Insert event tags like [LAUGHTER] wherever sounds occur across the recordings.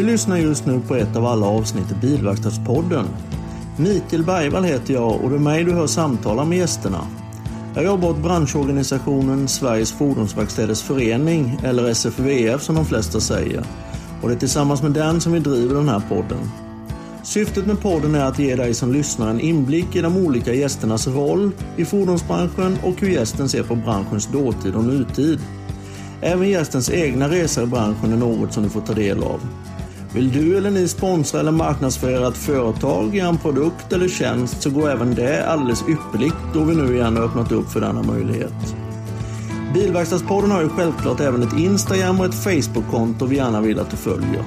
Du lyssnar just nu på ett av alla avsnitt i Bilverkstadspodden. Mikael Bergvall heter jag och det är mig du hör samtala med gästerna. Jag jobbar åt branschorganisationen Sveriges Fordonsverkstäders Förening, eller SFVF som de flesta säger. Och det är tillsammans med den som vi driver den här podden. Syftet med podden är att ge dig som lyssnar en inblick i de olika gästernas roll i fordonsbranschen och hur gästen ser på branschens dåtid och nutid. Även gästens egna resor i branschen är något som du får ta del av. Vill du eller ni sponsra eller marknadsföra ett företag, en produkt eller tjänst så går även det alldeles ypperligt då vi nu igen har öppnat upp för denna möjlighet. Bilverkstadspodden har ju självklart även ett Instagram och ett Facebook-konto vi gärna vill att du följer.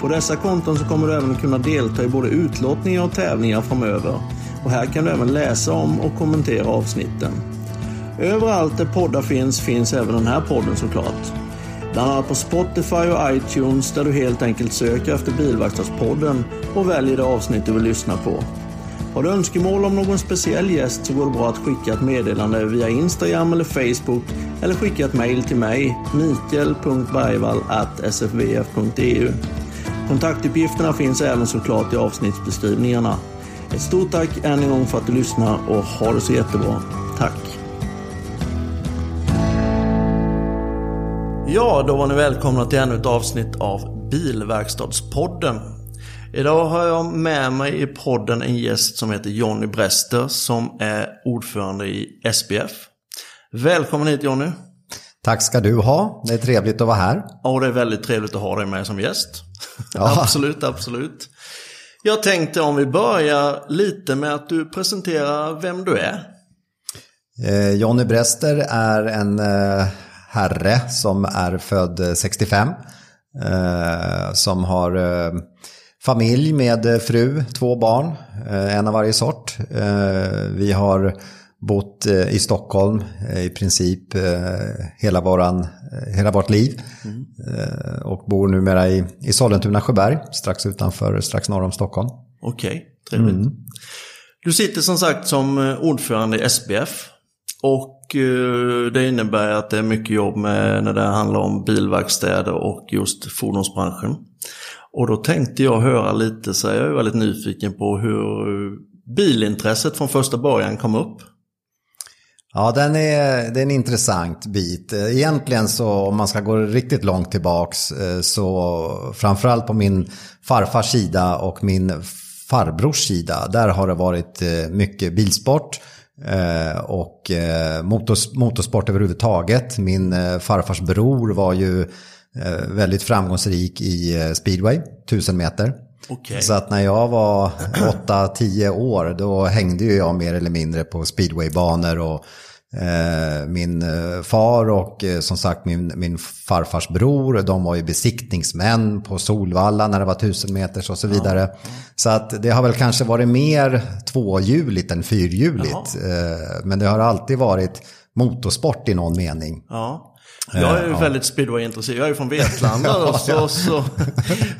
På dessa konton så kommer du även kunna delta i både utlottningar och tävlingar framöver. Och här kan du även läsa om och kommentera avsnitten. Överallt där poddar finns, finns även den här podden såklart. Bland annat på Spotify och iTunes där du helt enkelt söker efter Bilverkstadspodden och väljer det avsnitt du vill lyssna på. Har du önskemål om någon speciell gäst så går det bra att skicka ett meddelande via Instagram eller Facebook eller skicka ett mail till mig, mikael.bergvall.sfvf.eu. Kontaktuppgifterna finns även såklart i avsnittsbeskrivningarna. Ett stort tack än en gång för att du lyssnar och ha det så jättebra. Tack! Ja, då var ni välkomna till ännu ett avsnitt av Bilverkstadspodden. Idag har jag med mig i podden en gäst som heter Jonny Brester som är ordförande i SPF. Välkommen hit Jonny! Tack ska du ha. Det är trevligt att vara här. Ja, det är väldigt trevligt att ha dig med som gäst. Ja. [LAUGHS] absolut, absolut. Jag tänkte om vi börjar lite med att du presenterar vem du är. Eh, Jonny Brester är en eh, herre som är född 65. Eh, som har eh, familj med fru, två barn, eh, en av varje sort. Vi har bott i Stockholm i princip hela, våran, hela vårt liv. Mm. Och bor numera i, i Sollentuna Sjöberg, strax utanför, strax norr om Stockholm. Okej, okay, trevligt. Mm. Du sitter som sagt som ordförande i SBF. Och Eh, det innebär att det är mycket jobb med när det handlar om bilverkstäder och just fordonsbranschen. Och då tänkte jag höra lite, så jag är väldigt nyfiken på hur bilintresset från första början kom upp. Ja, den är, det är en intressant bit. Egentligen så om man ska gå riktigt långt tillbaks eh, så framförallt på min farfars sida och min farbrors sida, där har det varit eh, mycket bilsport eh, och motorsport överhuvudtaget. Min farfars bror var ju väldigt framgångsrik i speedway, 1000 meter. Okay. Så att när jag var 8-10 år då hängde ju jag mer eller mindre på speedwaybanor och eh, min eh, far och eh, som sagt min, min farfars bror, de var ju besiktningsmän på Solvalla när det var tusen meters och så vidare. Ja. Så att det har väl kanske varit mer tvåhjuligt än fyrhjuligt. Eh, men det har alltid varit motorsport i någon mening. Ja. Jag är ju ja. väldigt speedway-intresserad. Jag är från Vetlanda [LAUGHS] då, så, så,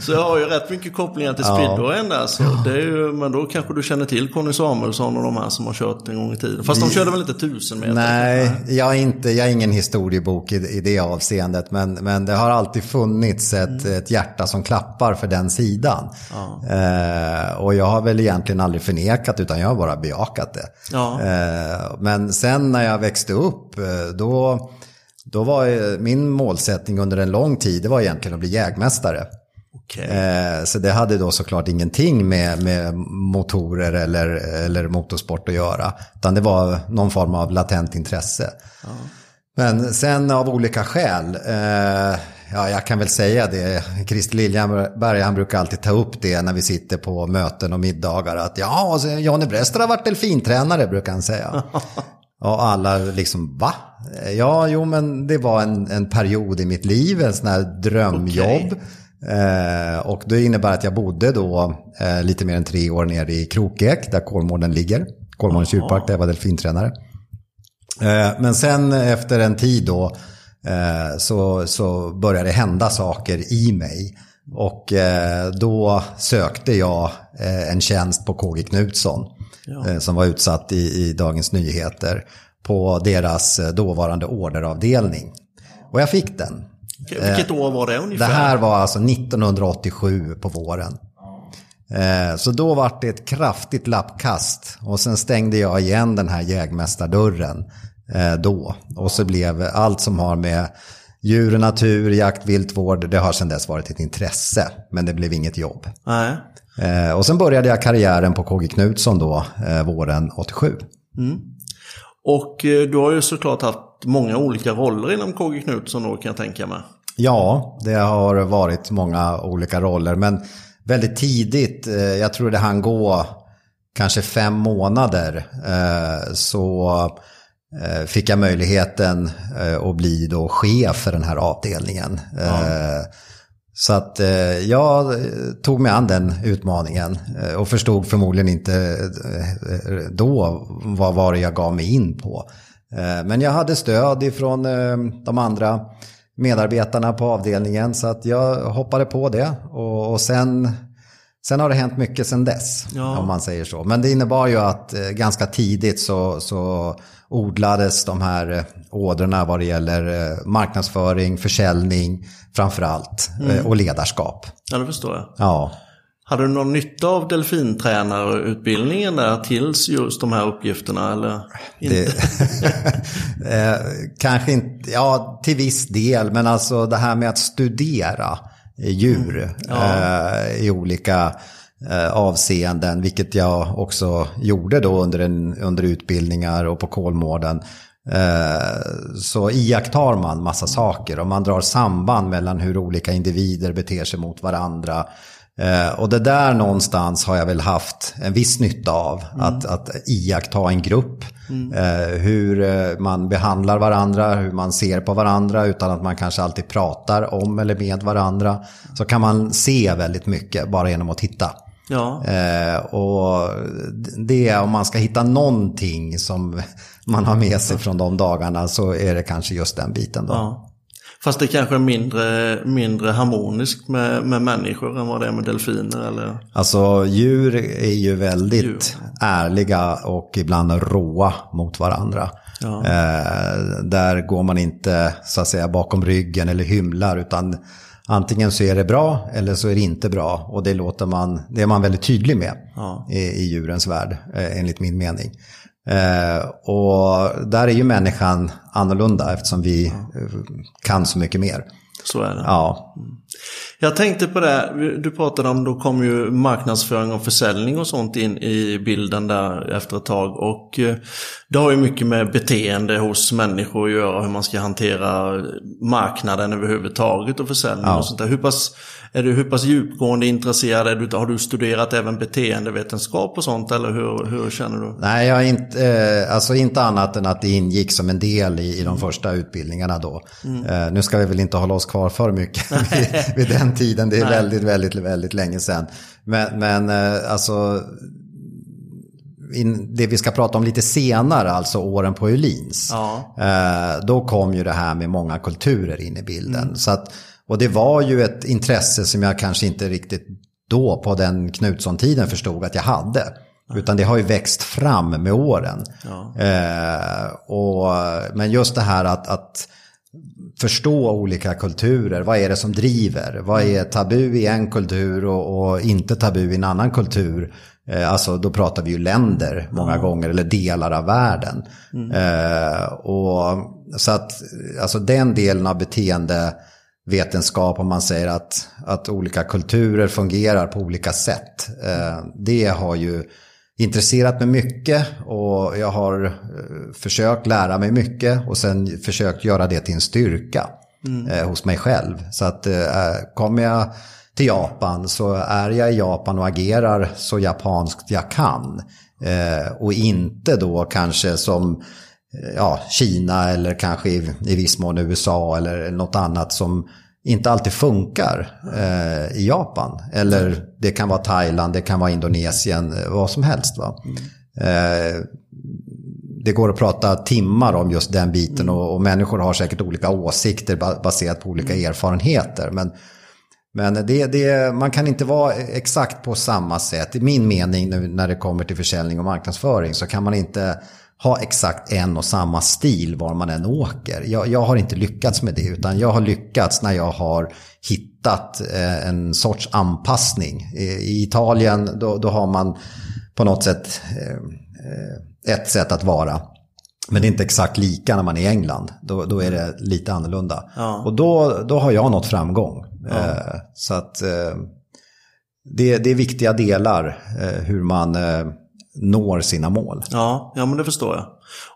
så jag har ju rätt mycket kopplingar till speedwayen där. Så det är ju, men då kanske du känner till Conny Samuelsson och de här som har kört en gång i tiden. Fast de körde väl inte tusen meter? Nej, jag är, inte, jag är ingen historiebok i, i det avseendet. Men, men det har alltid funnits ett, mm. ett hjärta som klappar för den sidan. Ja. Eh, och jag har väl egentligen aldrig förnekat utan jag har bara bejakat det. Ja. Eh, men sen när jag växte upp, eh, då då var min målsättning under en lång tid, det var egentligen att bli jägmästare. Okay. Eh, så det hade då såklart ingenting med, med motorer eller, eller motorsport att göra. Utan det var någon form av latent intresse. Ja. Men sen av olika skäl, eh, ja jag kan väl säga det, Christer Liljenberg han brukar alltid ta upp det när vi sitter på möten och middagar. Att ja, alltså, Janne Brester har varit delfintränare brukar han säga. [LAUGHS] Och alla liksom, va? Ja, jo men det var en, en period i mitt liv, en sån här drömjobb. Okay. Eh, och det innebär att jag bodde då eh, lite mer än tre år nere i Krokek, där Kolmården ligger. Kolmårdens djurpark, där jag var delfintränare. Eh, men sen efter en tid då så, så började det hända saker i mig. Och då sökte jag en tjänst på KG Knutsson ja. Eh, som var utsatt i, i Dagens Nyheter på deras eh, dåvarande orderavdelning. Och jag fick den. Vilket år var det ungefär? Det här var alltså 1987 på våren. Eh, så då var det ett kraftigt lappkast och sen stängde jag igen den här jägmästardörren eh, då. Och så blev allt som har med djur och natur, jakt, viltvård, det har sedan dess varit ett intresse. Men det blev inget jobb. Nej. Eh, och sen började jag karriären på KG Knutsson då, våren 87. Mm. Och du har ju såklart haft många olika roller inom KG Knutsson då kan jag tänka mig. Ja, det har varit många olika roller. Men väldigt tidigt, eh, jag tror det hann gå kanske fem månader, eh, så eh, fick jag möjligheten att bli då chef för den här avdelningen. Ja. Så att eh, jag eh, tog mig an den utmaningen eh, och förstod förmodligen inte då vad var det jag gav mig in på. Men jag hade stöd ifrån de andra medarbetarna på avdelningen. Så att jag hoppade på det. Och, och sen, sen har det hänt mycket sen dess. Ja. Om man säger så. Men det innebar ju att eh, ganska tidigt så, så odlades de här eh, ådrorna vad det gäller eh, marknadsföring, försäljning framför allt. Mm. Och ledarskap. Ja, det förstår jag. Ja. Hade du någon nytta av delfintränarutbildningen där tills just de här uppgifterna? Eller inte? [LAUGHS] eh, kanske inte, ja till viss del, men alltså det här med att studera djur mm. ja. eh, i olika eh, avseenden, vilket jag också gjorde då under, en, under utbildningar och på Kolmården. Eh, så iakttar man massa saker och man drar samband mellan hur olika individer beter sig mot varandra Eh, och det där någonstans har jag väl haft en viss nytta av. Mm. Att, att iaktta en grupp. Mm. Eh, hur eh, man behandlar varandra, hur man ser på varandra utan att man kanske alltid pratar om eller med varandra. Så kan man se väldigt mycket bara genom att titta. Ja. Eh, och det, om man ska hitta någonting som [LAUGHS] man har med sig från de dagarna så är det kanske just den biten då. Ja. Fast det kanske är mindre, mindre harmoniskt med, med människor än vad det är med delfiner eller? Alltså djur är ju väldigt djur. ärliga och ibland råa mot varandra. Ja. Eh, där går man inte så att säga bakom ryggen eller hymlar utan antingen så är det bra eller så är det inte bra. Och det, låter man, det är man väldigt tydlig med ja. i, i djurens värld eh, enligt min mening. Eh, och där är ju människan annorlunda eftersom vi eh, kan så mycket mer. Så är det. Ja. Jag tänkte på det, du pratade om, då kom ju marknadsföring och försäljning och sånt in i bilden där efter ett tag. Och eh, det har ju mycket med beteende hos människor att göra, hur man ska hantera marknaden överhuvudtaget och försäljning ja. och sånt där. Hur pass är du hur pass djupgående intresserad? Är du, har du studerat även beteendevetenskap och sånt eller hur, hur känner du? Nej, jag inte, eh, alltså inte annat än att det ingick som en del i, i de första utbildningarna då. Mm. Eh, nu ska vi väl inte hålla oss kvar för mycket [LAUGHS] vid, vid, den tiden. Det är Nej. väldigt, väldigt, väldigt länge sedan. Men, men eh, alltså in, det vi ska prata om lite senare, alltså åren på Öhlins. Ja. Eh, då kom ju det här med många kulturer in i bilden. Mm. Så att och det var ju ett intresse som jag kanske inte riktigt då på den Knutsson-tiden förstod att jag hade. Utan det har ju växt fram med åren. Ja. Eh, och, men just det här att, att förstå olika kulturer. Vad är det som driver? Vad är tabu i en kultur och, och inte tabu i en annan kultur? Eh, alltså då pratar vi ju länder många ja. gånger eller delar av världen. Mm. Eh, och, så att alltså den delen av beteende vetenskap om man säger att, att olika kulturer fungerar på olika sätt. Eh, det har ju intresserat mig mycket och jag har eh, försökt lära mig mycket och sen försökt göra det till en styrka mm. Eh, hos mig själv. Så att kommer jag till Japan så är jag i Japan och agerar så japanskt jag kan. och inte då kanske som ja, Kina eller kanske i, i viss mån USA eller något annat som inte alltid funkar eh, i Japan. Eller det kan vara Thailand, det kan vara Indonesien, eh, vad som helst. Va? Eh, det går att prata timmar om just den biten och, och människor har säkert olika åsikter baserat på olika erfarenheter. Men, men det, det, man kan inte vara exakt på samma sätt. I min mening när det kommer till försäljning och marknadsföring så kan man inte ha exakt en och samma stil var man än åker. Jag, jag har inte lyckats med det utan jag har lyckats när jag har hittat eh, en sorts anpassning. I, Italien då, då, har man på något sätt eh, eh, ett sätt att vara. Men det är inte exakt lika när man är i England. Då, då är det lite annorlunda. Ja. Och då, då har jag nått framgång. Ja. Så att det, det är viktiga delar hur man når sina mål. Ja, ja men det förstår jag.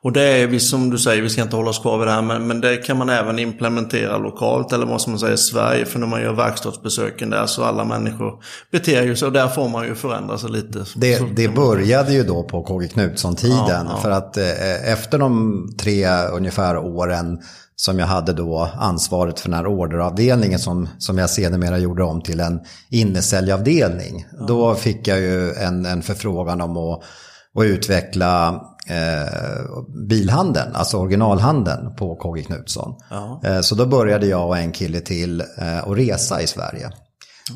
Och det är vi som du säger, vi ska inte hålla oss kvar vid det här, men, men det kan man även implementera lokalt eller vad som man säger Sverige. För när man gör verkstadsbesöken där så alla människor beter ju sig och där får man ju förändra sig lite. Det, det började ju då på KG Knutsson-tiden. Ja, ja. För att eh, efter de tre ungefär åren som jag hade då ansvaret för den här orderavdelningen som, som jag sedermera gjorde om till en innesäljavdelning. Ja. Då fick jag ju en, en förfrågan om att, att utveckla eh, bilhandeln, alltså originalhandeln på KG Knutsson. Ja. Eh, så då började jag och en kille till eh, att resa i Sverige.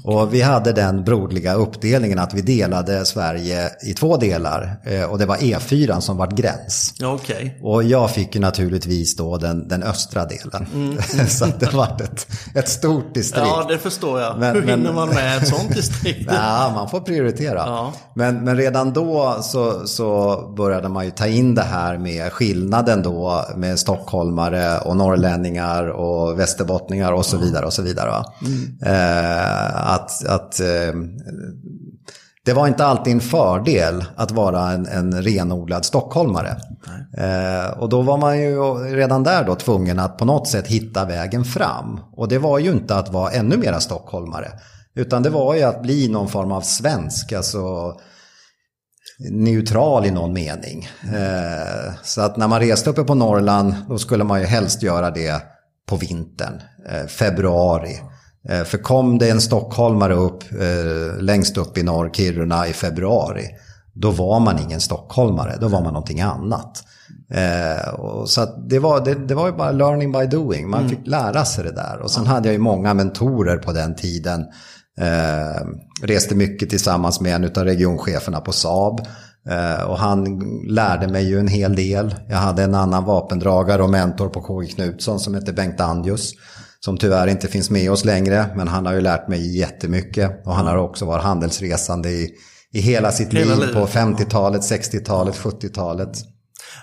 Och vi hade den brodliga uppdelningen att vi delade Sverige i två delar. Eh, och det var E4 som var gräns. Okay. Och jag fick ju naturligtvis då den, den östra delen. Mm. [LAUGHS] så det var ett, ett stort distrikt. Ja, det förstår jag. Men, Hur hinner men, man med ett sånt distrikt? [LAUGHS] ja, man får prioritera. Ja. Men, men redan då så, så började man ju ta in det här med skillnaden då med stockholmare och norrlänningar och västerbottningar och så vidare. och så vidare. Mm. Eh, att, att eh, det var inte alltid en fördel att vara en, en renodlad stockholmare. Eh, och då var man ju redan där då tvungen att på något sätt hitta vägen fram. Och det var ju inte att vara ännu mera stockholmare. Utan det var ju att bli någon form av svensk, alltså neutral i någon mening. Eh, så att när man reste uppe på Norrland, då skulle man ju helst göra det på vintern, eh, februari. Eh, för kom det en stockholmare upp eh, längst upp i norr, Kiruna, i februari, då var man ingen stockholmare, då var man någonting annat. Eh, så det, var, det, det, var ju bara learning by doing, man mm. fick lära sig det där. Och sen hade jag ju många mentorer på den tiden. Eh, reste mycket tillsammans med en av regioncheferna på Saab. Eh, och han lärde mig ju en hel del. Jag hade en annan vapendragare och mentor på KG Knutsson som hette Bengt Andjus som tyvärr inte finns med oss längre. Men han har ju lärt mig jättemycket. Och han har också varit handelsresande i, i hela sitt hela liv på 50-talet, 60-talet, 70-talet.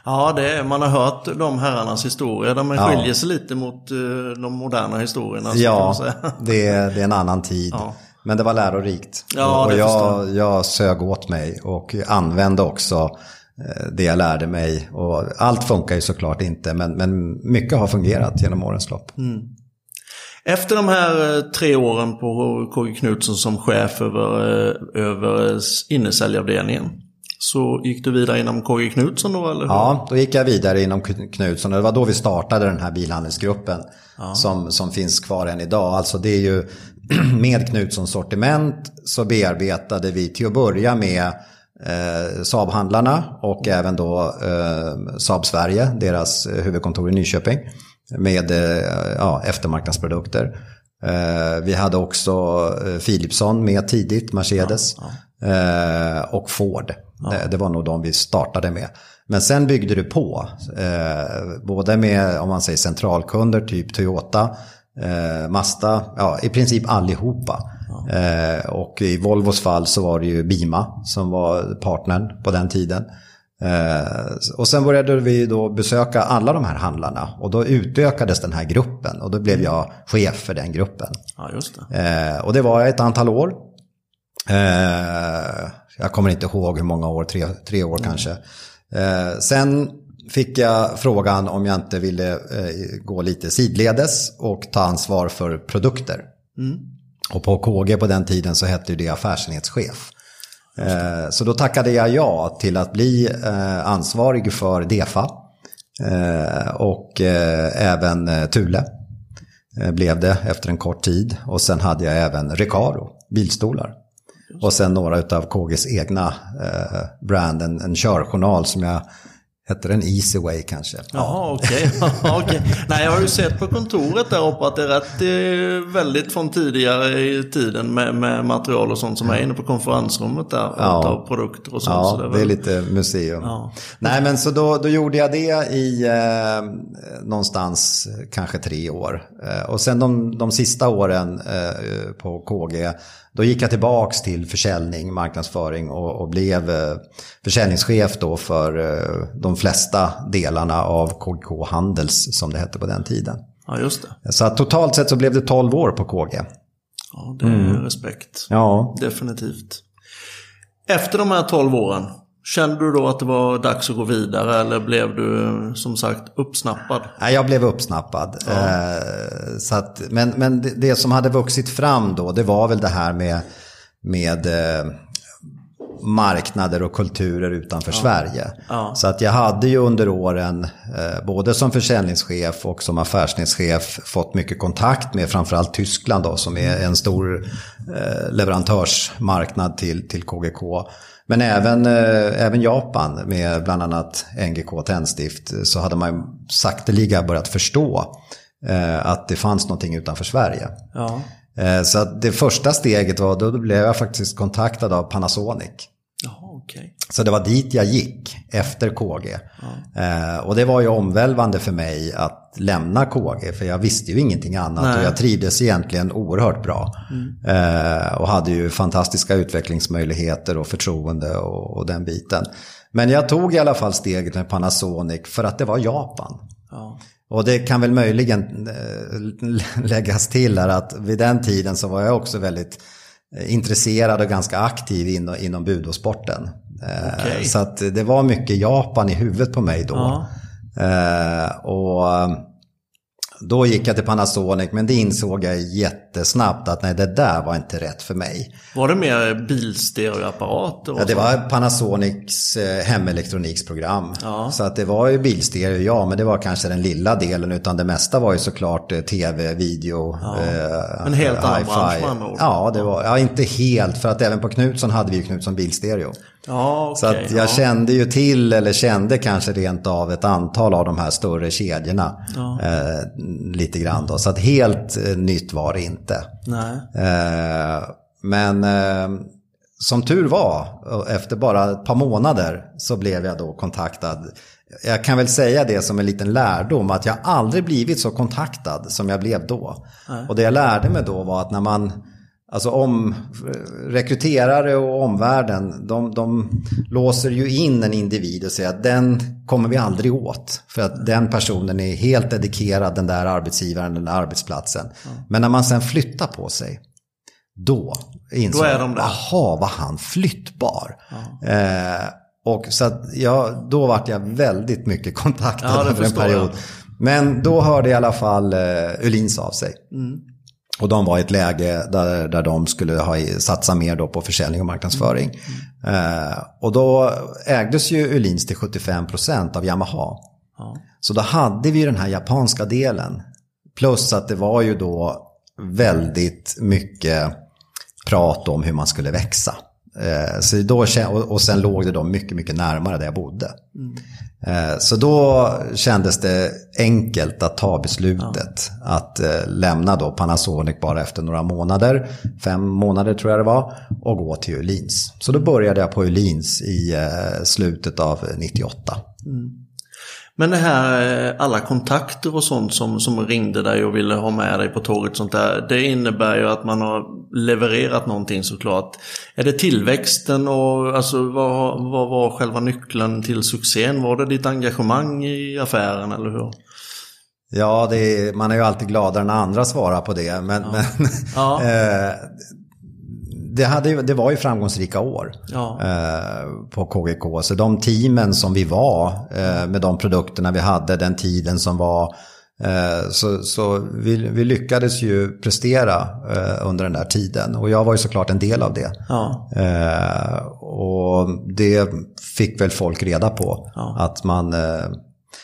Ja, det man har hört de herrarnas historia. De ja. skiljer sig lite mot uh, de moderna historierna. Ja, [LAUGHS] det är, det är en annan tid. Ja. Men det var lärorikt. Ja, och jag, jag sög åt mig och använde också eh, det jag lärde mig. Och allt funkar ju såklart inte, men, men mycket har fungerat genom årens lopp. Mm. Efter de här eh, tre åren på KG Knutsson som chef över, eh, över innesäljavdelningen så gick du vidare inom KG Knutsson då? Eller? Ja, då gick jag vidare inom Knutsson och det var då vi startade den här bilhandelsgruppen ja. som, som finns kvar än idag. Alltså det är ju [CLEARS THROAT] med Knutssons sortiment så bearbetade vi till att börja med eh, Saab-handlarna och även då eh, Saab Sverige, deras huvudkontor i Nyköping med eh, ja, eftermarknadsprodukter. Eh, vi hade också eh, Philipsson med tidigt, Mercedes. Ja, ja. Och Ford. Ja. Det var nog de vi startade med. Men sen byggde du på. Både med, om man säger centralkunder, typ Toyota, Mazda, ja i princip allihopa. Och i Volvos fall så var det ju Bima som var partnern på den tiden. Eh, och sen började vi då besöka alla de här handlarna och då utökades den här gruppen och då blev jag chef för den gruppen. Ja, just det. Eh, och det var ett antal år. Eh, jag kommer inte ihåg hur många år, tre, tre år mm. kanske. sen fick jag frågan om jag inte ville gå lite sidledes och ta ansvar för produkter. Mm. Och på KG på den tiden så hette det affärsenhetschef. Eh, så då tackade jag ja till att bli eh, ansvarig för DEFA eh, och även Thule blev det efter en kort tid. Och sen hade jag även Recaro, bilstolar. Och sen några av KGs egna brand, en, en körjournal som jag Hette den Easyway kanske? Jaha, okej. [LAUGHS] Okay. okay. Nej, jag har ju sett på kontoret där uppe att det är rätt eh, väldigt från tidigare i tiden med, med material och sånt som är inne på konferensrummet där. Ja. Av produkter och sånt. Ja, så det, är, väl... det är lite museum. Ja. Nej, men så då, då gjorde jag det i eh, någonstans kanske tre år. Eh, och sen de, de sista åren eh, på KG då gick jag tillbaks till försäljning, marknadsföring och, och blev eh, försäljningschef då för eh, de flesta delarna av KGK Handels som det hette på den tiden. Ja, just det. Så totalt sett så blev det 12 år på KG. Ja, det är mm. respekt. Ja. Definitivt. Efter de här 12 åren, Kände du då att det var dags att gå vidare eller blev du som sagt uppsnappad? Nej, jag blev uppsnappad. Ja. Eh, så att, men men det, det, som hade vuxit fram då, det var väl det här med, med eh, marknader och kulturer utanför ja. Sverige. Ja. Så att jag hade ju under åren, eh, både som försäljningschef och som affärsnätschef, fått mycket kontakt med framförallt Tyskland då, som är en stor leverantörsmarknad till, till KGK. Men även, eh, även Japan med bland annat NGK Tändstift så hade man sakteliga börjat förstå eh, att det fanns någonting utanför Sverige. Ja. Eh, så det första steget var, då blev jag faktiskt kontaktad av Panasonic. Okay. Så det var dit jag gick efter KG. Ja. Eh, och det var ju omvälvande för mig att lämna KG. För jag visste ju ingenting annat Nej. och jag trivdes egentligen oerhört bra. Mm. Eh, och hade ju fantastiska utvecklingsmöjligheter och förtroende och, och, den biten. Men jag tog i alla fall steget med Panasonic för att det var Japan. Ja. Och det kan väl möjligen äh, [LAUGHS] läggas till här att vid den tiden så var jag också väldigt Eh, intresserad och ganska aktiv inom, inom budosporten. Eh, okay. Så att det var mycket Japan i huvudet på mig då. Ja. Eh, och då gick jag till Panasonic men det insåg jag jättesnabbt att nej det där var inte rätt för mig. Var det mer bilstereoapparater? Ja, det var Panasonics eh, hemelektroniksprogram. Ja. Så att det var ju bilstereo, ja, men det var kanske den lilla delen utan det mesta var ju såklart tv, video, ja. eh, En helt annan bransch Ja, det var, ja, inte helt för att även på Knutsson hade vi ju Knutsson bilstereo. Ja, okay, så att jag ja. kände ju till, eller kände kanske rent av ett antal av de här större kedjorna. Ja. Eh, lite grann då. Så att helt eh, nytt var det inte. Eh, men eh, som tur var, efter bara ett par månader så blev jag då kontaktad. Jag kan väl säga det som en liten lärdom att jag aldrig blivit så kontaktad som jag blev då. Och det jag lärde mig då var att när man Alltså om rekryterare och omvärlden, de, de låser ju in en individ och säger att den kommer vi aldrig åt. För att den personen är helt dedikerad den där arbetsgivaren, den där arbetsplatsen. Men när man sen flyttar på sig, då insåg jag, de jaha, var han flyttbar? Mm. Eh, och så att ja, då vart jag väldigt mycket kontaktad ja, under en period. Jag. Men då hörde i alla fall eh, Ulins av sig. Mm. Och de var i ett läge där, där de skulle ha, satsa mer då på försäljning och marknadsföring. Mm. Eh, och då ägdes ju Öhlins till 75% av Yamaha. Ja. Så då hade vi den här japanska delen. Plus att det var ju då väldigt mycket prat om hur man skulle växa. Eh, så då, och sen låg det då mycket, mycket närmare där jag bodde. Mm. Eh, så då kändes det enkelt att ta beslutet ja. att eh, lämna då Panasonic bara efter några månader, fem månader tror jag det var, och gå till Öhlins. Så då började jag på Öhlins i slutet av 98. Mm. Men det här, eh, alla kontakter och sånt som, som ringde dig och ville ha med dig på tåget sånt där. Det innebär ju att man har levererat någonting såklart. Är det tillväxten och alltså vad, vad var själva nyckeln till succén? Var det ditt engagemang i affären eller hur? Ja, är, man är ju alltid gladare när andra svarar på det. Men, ja. men ja. [LAUGHS] det, hade, det var ju framgångsrika år ja. eh, på KGK. Så de teamen som vi var eh, med de produkterna vi hade, den tiden som var. Eh, så så vi, vi, lyckades ju prestera under den där tiden. Och jag var ju såklart en del av det. Ja. Och det fick väl folk reda på. Ja. Att man...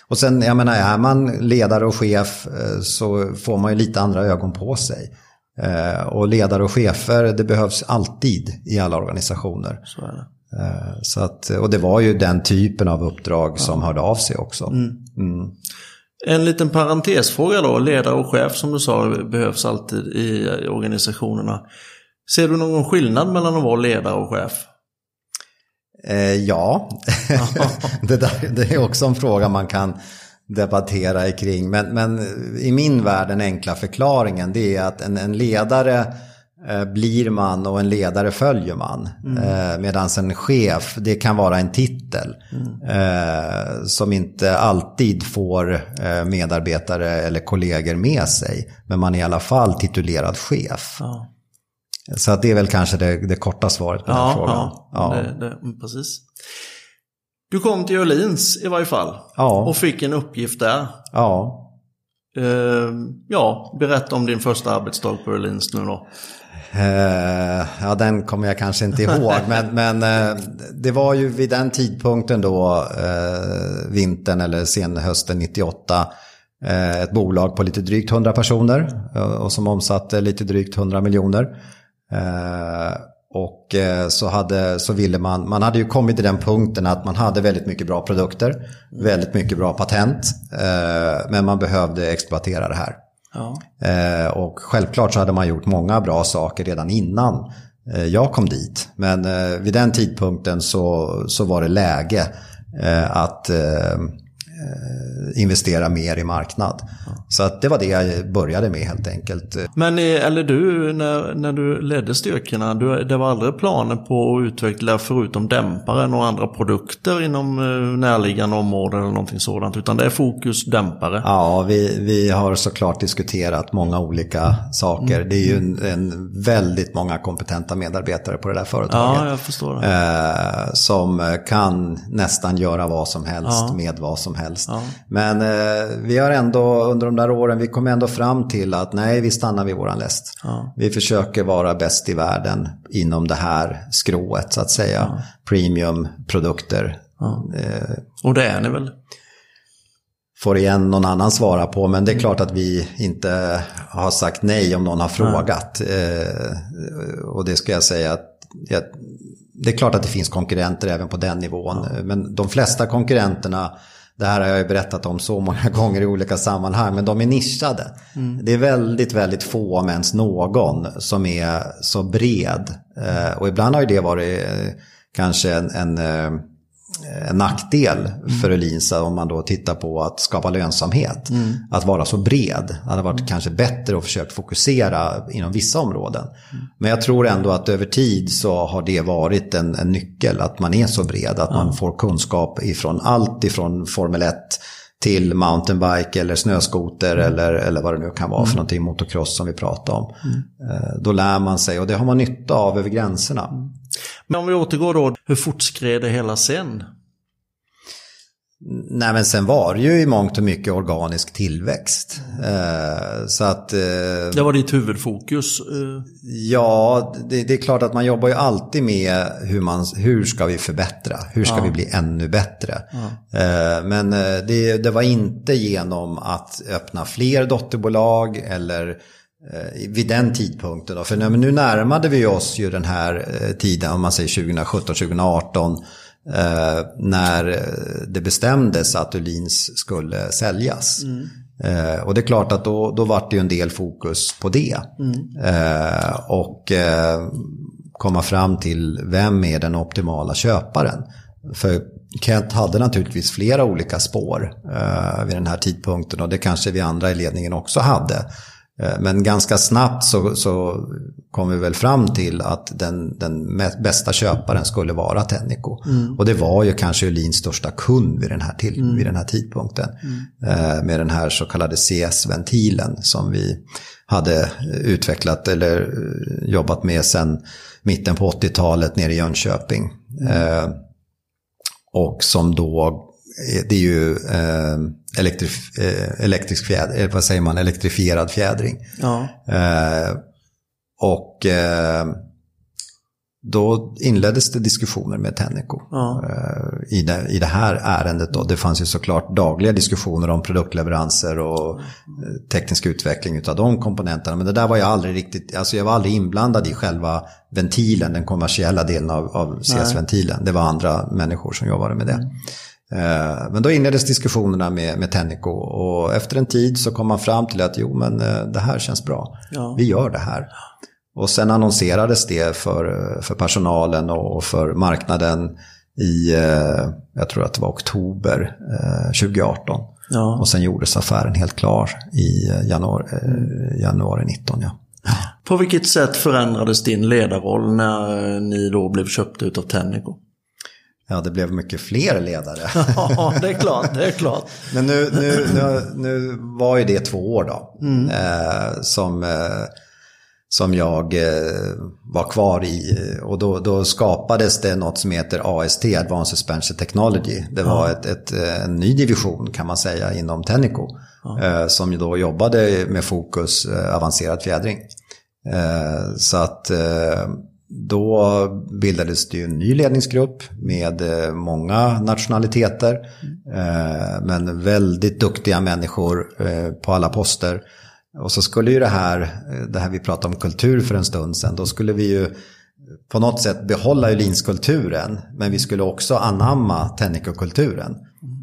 Och sen, jag menar, är man ledare och chef så får man ju lite andra ögon på sig. Eh, och ledare och chefer, det behövs alltid i alla organisationer. Så att, och det var ju den typen av uppdrag som hörde av sig också. Mm. En liten parentesfråga då, ledare och chef som du sa behövs alltid i organisationerna. Ser du någon skillnad mellan att vara ledare och chef? Eh, ja, [LAUGHS] [LAUGHS] det, där, det är också en fråga man kan debattera kring. Men, men i min värld den enkla förklaringen det är att en, en ledare eh, blir man och en ledare följer man. Mm. Eh, Medan en chef, det kan vara en titel mm. eh, som inte alltid får eh, medarbetare eller kollegor med sig. Men man är i alla fall titulerad chef. Ja. Så att det är väl kanske det, det korta svaret på ja, den frågan. Ja, ja. Det, det, mm, precis. Du kom till Öhlins i varje fall ja. och fick en uppgift där. Ja. Uh, ja, berätta om din första arbetsdag på Öhlins nu då. Uh, ja, den kommer jag kanske inte ihåg, [LAUGHS] men, men uh, det var ju vid den tidpunkten då, uh, vintern eller senhösten 98, ett bolag på lite drygt 100 personer och som omsatte lite drygt 100 miljoner. Och eh, så, hade, så ville man, man hade ju kommit till den punkten att man hade väldigt mycket bra produkter, väldigt mycket bra patent, eh, men man behövde exploatera det här. Ja. Eh, och självklart så hade man gjort många bra saker redan innan jag kom dit. Men vid den tidpunkten så, så var det läge att investera mer i marknad. Så att det var det jag började med helt enkelt. Men eller du, när, när du ledde styrkorna, du, det var aldrig planer på att utveckla förutom dämpare några andra produkter inom eh, närliggande områden eller någonting sådant, utan det är fokus dämpare? Ja, vi, vi har såklart diskuterat många olika saker. Mm. Det är ju en, en, väldigt många kompetenta medarbetare på det där företaget. Ja, jag förstår det. Eh, som kan nästan göra vad som helst ja. med vad som helst helst. Ja. Men eh, vi har ändå under de där åren, vi kom ändå fram till att nej, vi stannar vid våran läst. Ja. Vi försöker vara bäst i världen inom det här skrået så att säga. Ja. Premiumprodukter. Eh, Och det är ni väl? Får igen någon annan svara på, men det är klart att vi inte har sagt nej om någon har frågat. Eh, och det ska jag säga att jag, det är klart att det finns konkurrenter även på den nivån. Men de flesta konkurrenterna det här har jag ju berättat om så många [LAUGHS] gånger i olika sammanhang, men de är nischade. Mm. Det är väldigt, väldigt få, om ens någon, som är så bred. Eh, och ibland har ju det varit eh, kanske en, en eh, en nackdel för Ölinsa om man då tittar på att skapa lönsamhet. Mm. Att vara så bred. Det hade varit mm. kanske bättre att försöka fokusera inom vissa områden. Mm. Men jag tror ändå att över tid så har det varit en, en nyckel. Att man är så bred. Att man får kunskap ifrån allt ifrån Formel 1 till mountainbike eller snöskoter mm. eller, eller vad det nu kan vara för mm. någonting, motocross som vi pratar om. Mm. Eh, då lär man sig och det har man nytta av över gränserna. Men om vi återgår då, hur fortskred det hela sen? Nej men sen var det ju i mångt och mycket organisk tillväxt. Eh, så att... Eh, det var ditt huvudfokus? Eh. Ja, det, det, är klart att man jobbar ju alltid med hur, man, hur ska vi förbättra? Hur ska ja. vi bli ännu bättre? Ja. Men det, det var inte genom att öppna fler dotterbolag eller vid den tidpunkten. Då. För nu närmade vi oss ju den här tiden, om man säger 2017-2018 eh, när det bestämdes att Öhlins skulle säljas. Mm. Eh, och det är klart att då, då var det ju en del fokus på det. Mm. Eh, och eh, komma fram till vem är den optimala köparen. För Kent hade naturligtvis flera olika spår eh, vid den här tidpunkten och det kanske vi andra i ledningen också hade. Eh, men ganska snabbt så, så kom vi väl fram till att den, den bästa köparen skulle vara Tennico. Mm. Och det var ju kanske Öhlins största kund vid den här, till, mm. vid den här tidpunkten. Mm. Eh, med den här så kallade CS-ventilen som vi hade utvecklat eller eh, jobbat med sedan mitten på 80-talet nere i Jönköping. Mm. och som då det är ju eh, elektrif eh, elektrisk fjädring, eh, vad säger man, elektrifierad fjädring. Ja. Eh, och eh, då inleddes det diskussioner med Tenneco Ja. eh, i, det, i det här ärendet. Då. Det fanns ju såklart dagliga diskussioner om produktleveranser och eh, teknisk utveckling av de komponenterna. Men det där var jag aldrig riktigt, alltså jag var aldrig inblandad i själva ventilen, den kommersiella delen av, av CS-ventilen. Det var andra människor som jobbade med det. Eh, Men då inleddes diskussionerna med, med Tenneco och efter en tid så kom man fram till att jo men eh, det här känns bra. Ja. Vi gör det här. Och sen annonserades det för, för personalen och för marknaden i, eh, jag tror att det var oktober eh, 2018. Ja. Och sen gjordes affären helt klar i eh, januari, eh, januari 19. Ja. På vilket sätt förändrades din ledarroll när eh, ni då blev köpta utav Tenneco? Ja, det blev mycket fler ledare. [LAUGHS] Ja, det är klart, det är klart. Men nu, nu, nu, nu var ju det två år då. Eh, som, eh, som jag eh, var kvar i. Och då, då skapades det något som heter AST, Advanced Suspension Technology. Det var ett, ett, eh, en ny division kan man säga inom Tenneco. Eh, som då jobbade med fokus eh, avancerad fjädring. Så att då bildades det ju en ny ledningsgrupp med eh, många nationaliteter. eh, Men väldigt duktiga människor eh, på alla poster. Och så skulle ju det här, det här vi pratade om kultur för en stund sedan, då skulle vi ju på något sätt behålla Öhlins-kulturen, men vi skulle också anamma Tennico-kulturen.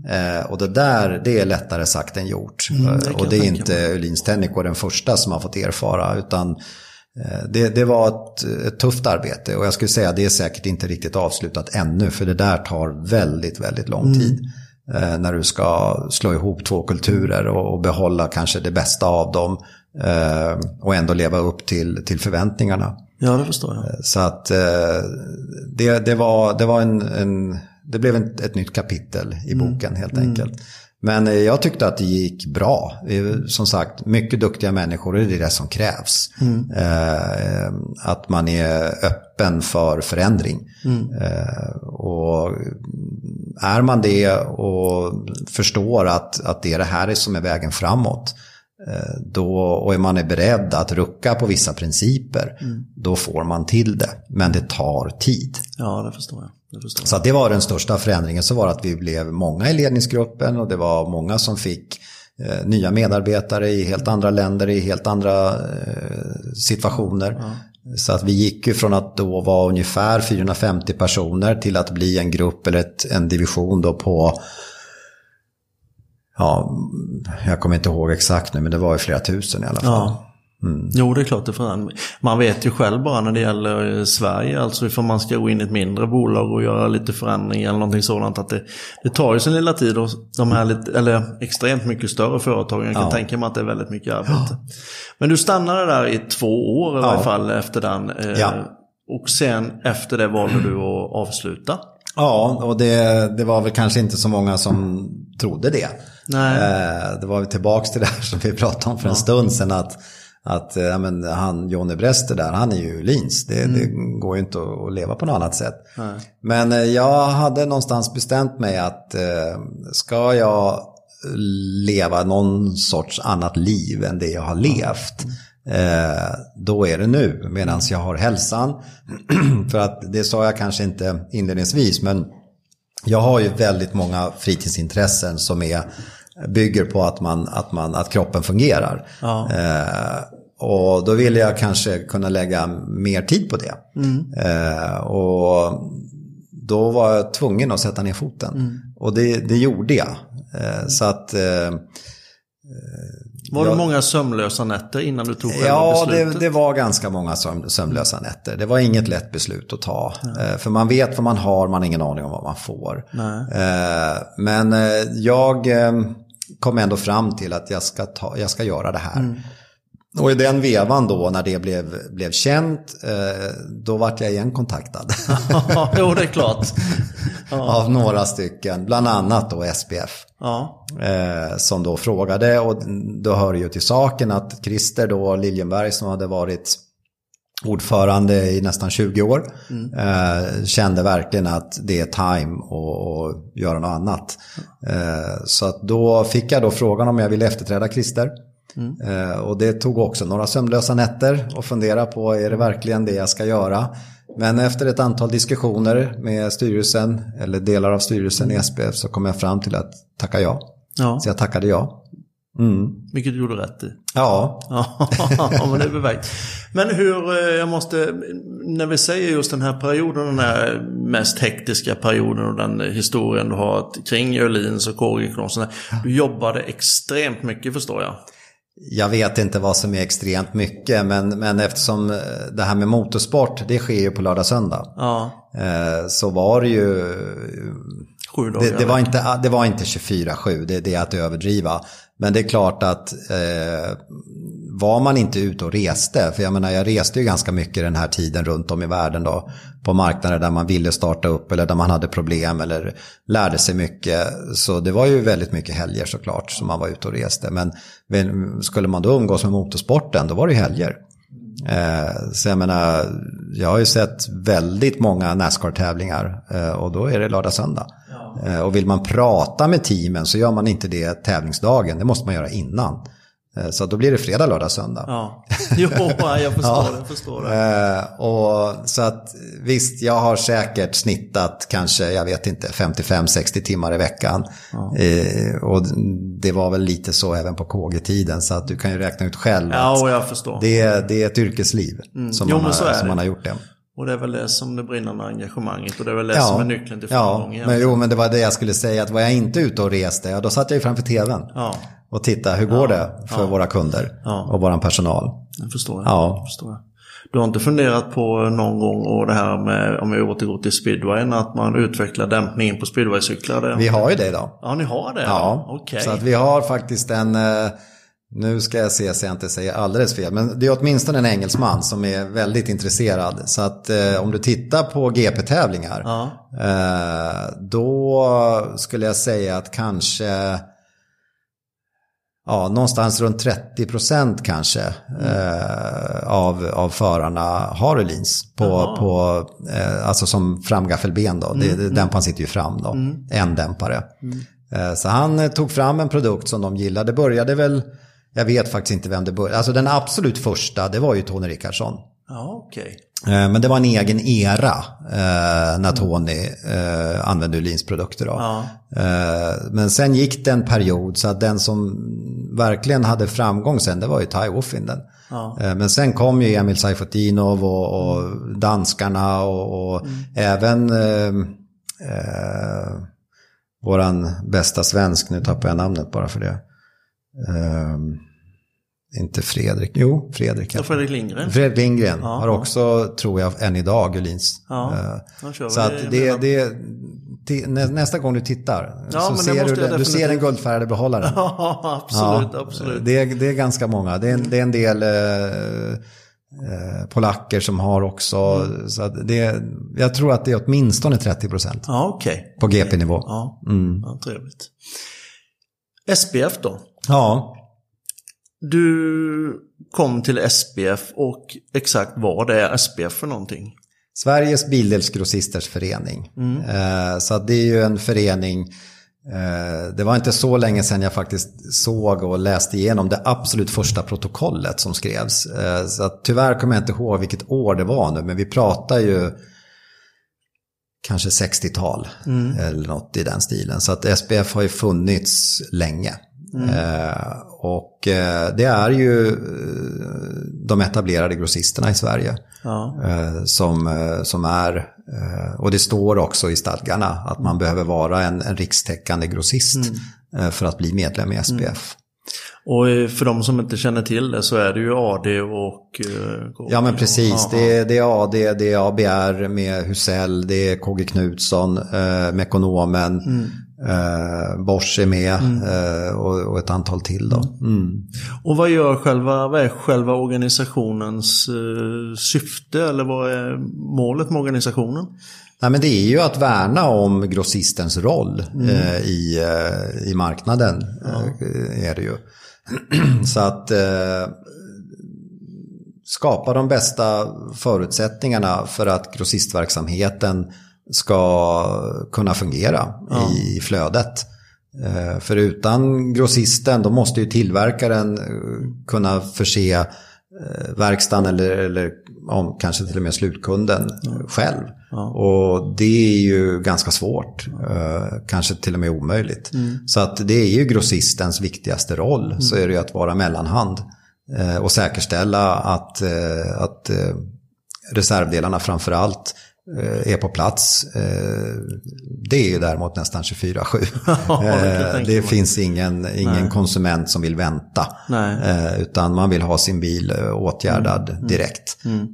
Eh, och det där, det är lättare sagt än gjort. Mm, det och det är inte Öhlins Tennico den första som har fått erfara, utan det, det var ett, ett tufft arbete och jag skulle säga att det är säkert inte riktigt avslutat ännu, för det där tar väldigt, väldigt lång Mm. tid. Eh, när du ska slå ihop två kulturer och, och behålla kanske det bästa av dem eh, och ändå leva upp till, till förväntningarna. Ja, det förstår jag. Så att eh, det, det var, det var en, en det blev ett nytt kapitel i boken helt enkelt. Men eh, jag tyckte att det gick bra. Som sagt, mycket duktiga människor det är det som krävs. Eh, att man är öppen för förändring. Eh, och är man det och förstår att, att det är det här som är vägen framåt. Eh, Då, och är man är beredd att rucka på vissa principer, då får man till det. Men det tar tid. Ja, det förstår jag. Det förstår jag. Så det var den största förändringen, så var att vi blev många i ledningsgruppen och det var många som fick eh, nya medarbetare i helt andra länder, i helt andra eh, situationer. Så att vi gick ju från att då vara ungefär 450 personer till att bli en grupp eller ett, en division då på Ja, jag kommer inte ihåg exakt nu, men det var ju flera tusen i alla fall. Ja. Jo, det är klart det förändrar. Man vet ju själv bara när det gäller eh, Sverige, alltså ifall man ska gå in i ett mindre bolag och göra lite förändring eller någonting sådant, att det, det tar ju sin lilla tid och de här lite, eller extremt mycket större företagen, jag kan Ja. tänka mig att det är väldigt mycket arbete. Men du stannade där i två år i Ja. varje fall efter den. eh, Ja. Och sen efter det valde du att avsluta. Ja, och det, det var väl kanske inte så många som trodde det. Nej. Eh, det var vi tillbaka till det här som vi pratade om för en stund sedan. Att, att eh, ja, men han, Johnny Brester där, han är ju Lins. Det, det går ju inte att, leva på något annat sätt. Nej. Men eh, jag hade någonstans bestämt mig att ska jag leva någon sorts annat liv än det jag har levt. Eh, då är det nu, medan jag har hälsan. [CLEARS THROAT] För att det sa jag kanske inte inledningsvis, men jag har ju väldigt många fritidsintressen som är, bygger på att, man, att, man, att kroppen fungerar. Ja. Eh, och då vill jag kanske kunna lägga mer tid på det. Eh, och då var jag tvungen att sätta ner foten. Och det, det gjorde jag. Eh, så att... Eh, Var det Ja. många sömnlösa nätter innan du tog själva Ja, det, beslutet? det var ganska många söm, sömnlösa nätter. Det var inget lätt beslut att ta. Eh, För man vet vad man har, man har ingen aning om vad man får. Nej. Eh, Men eh, jag kom ändå fram till att jag ska, ta, jag ska göra det här. Mm. Och i den vevan då, när det blev, blev känt, eh, då vart jag igen kontaktad. [LAUGHS] Jo, det är klart. av några stycken, bland annat då SPF. Ja, Eh, som då frågade och då hör ju till saken att Christer då Liljenberg som hade varit ordförande i nästan 20 år eh, kände verkligen att det är time att att göra något annat. Eh, så att då fick jag då frågan om jag ville efterträda Christer. Eh, och det tog också några sömnlösa nätter och fundera på är det verkligen det jag ska göra. Men efter ett antal diskussioner med styrelsen, eller delar av styrelsen i SPF, så kom jag fram till att tacka ja. Ja, Så jag tackade ja. Mm. vilket du gjorde rätt i. Ja, Ja, [LAUGHS] men det är bevägt. Men hur, eh, jag måste, när vi säger just den här perioden, den här mest hektiska perioden och den historien du har kring Öhlins och sådär. Du jobbade extremt mycket förstår jag. Jag vet inte vad som är extremt mycket, men, men eftersom eh, det här med motorsport, det sker ju på lördag söndag. Ja, eh, Så var det ju. Det, det, var inte, det var inte 24-7, det, det är att överdriva. Men det är klart att eh, var man inte ute och reste, för jag menar jag reste ju ganska mycket den här tiden runt om i världen då, på marknader där man ville starta upp eller där man hade problem eller lärde sig mycket. Så det var ju väldigt mycket helger såklart som man var ute och reste. Men men skulle man då umgås med motorsporten, då var det ju helger. Eh, så jag menar, jag har ju sett väldigt många Nascar-tävlingar eh, och då är det lördag-söndag. Eh, och vill man prata med teamen så gör man inte det tävlingsdagen, det måste man göra innan. Eh, så då blir det fredag, lördag, söndag. Ja, [LAUGHS] jo, jag förstår det. Jag förstår det. Eh, och, så att visst, jag har säkert snittat kanske, jag vet inte, 55-60 timmar i veckan. Eh, och det var väl lite så även på KG-tiden, så att du kan ju räkna ut själv Ja, och jag förstår. det, det är ett yrkesliv som, Jo, man, har, som det. man har gjort det. Och det är väl det som det brinnande engagemanget och det är väl det som är nyckeln till ja, framgång men, egentligen. jo, men det var det jag skulle säga, att var jag inte ute och reste, ja, då satt jag ju framför tvn. Ja, Och titta, hur går det för våra kunder Ja. och våran personal? det förstår jag. Ja. Det förstår jag. Du har inte funderat på någon gång och det här med, om vi återgår till speedwayen, att man utvecklar dämpningen på speedwaycyklar? Vi har ju det idag. Ja, ni har det? Ja, Okej. så att vi har faktiskt en, eh, nu ska jag se så jag inte säger alldeles fel, men det är åtminstone en engelsman som är väldigt intresserad. Så att eh, om du tittar på GP-tävlingar, Ja. eh, då skulle jag säga att kanske Ja, någonstans runt 30 procent kanske eh, av, av förarna har Öhlins på, på eh, alltså som framgaffelben då. Det, det, dämparen sitter ju fram då, en dämpare. Eh, så han eh, tog fram en produkt som de gillade. Började väl, jag vet faktiskt inte vem det började, alltså den absolut första det var ju Tony Rickardsson. Ja, okej. Eh, Men det var en egen era eh, när Tony eh, använde Öhlins produkter. Då. Ja. Men sen gick det en period så att den som verkligen hade framgång sen det var ju Tai Woffinden. Ja. Men sen kom ju Emil Saifutinov och, och danskarna och, och även eh, eh, våran bästa svensk, nu tappar jag namnet bara för det. Eh, inte Fredrik, jo Fredrik. Ja, Fredrik Lindgren. Fredrik Lindgren Ja, har ja. också, tror jag, än idag Öhlins. Ja, Eh, vi Så att det det, det, nästa gång du tittar Ja, så ser du, den- du ser den guldfärgade behållaren. [LAUGHS] Ja, absolut, absolut. Det, är, det är ganska många. Det är, en- det är en del eh, eh, polacker som har också. Mm. Så det, jag tror att det är åtminstone 30 procent Ja, okej. på GP-nivå. Ja, Mm. ja, trevligt. SPF då? Ja, Du kom till SPF och exakt vad är SPF för någonting? Sveriges Bildelsgrossisters förening. Eh, så det är ju en förening, eh, det var inte så länge sedan jag faktiskt såg och läste igenom det absolut första protokollet som skrevs. Eh, så tyvärr kommer jag inte ihåg vilket år det var nu, men vi pratar ju kanske 60-tal eller något i den stilen. Så att SPF har ju funnits länge. Eh, och eh, det är ju eh, de etablerade grossisterna i Sverige. Ja, eh, som, eh, som är, och det står också i stadgarna att man behöver vara en, en rikstäckande grossist eh, för att bli medlem i SPF. Och eh, för de som inte känner till det så är det ju AD och... eh, KG. Ja men precis, Ja, det är, det är AD, det är ABR med Husell, det är KG Knutsson, eh, Mekonomen, eh, Bosch är med eh, och, och ett antal till då. Mm. Och vad gör själva, vad är själva organisationens eh, syfte eller vad är målet med organisationen? Nej, men det är ju att värna om grossistens roll eh, i, eh, i marknaden. Eh, är det ju. [CLEARS THROAT] Så att eh, skapa de bästa förutsättningarna för att grossistverksamheten ska kunna fungera i flödet. Eh, För utan grossisten då måste ju tillverkaren eh, kunna förse eh, verkstaden eller, eller om, kanske till och med slutkunden själv. Ja. Och det är ju ganska svårt, eh, kanske till och med omöjligt. Mm. Så att det är ju grossistens viktigaste roll, mm. så är det ju att vara mellanhand eh, och säkerställa att, eh, att reservdelarna framför allt är på plats. Eh, det är ju däremot nästan 24-7. [LAUGHS] Ja, det, eh, det finns ingen, ingen konsument som vill vänta. Nej. Utan man vill ha sin bil åtgärdad mm. direkt. Mm.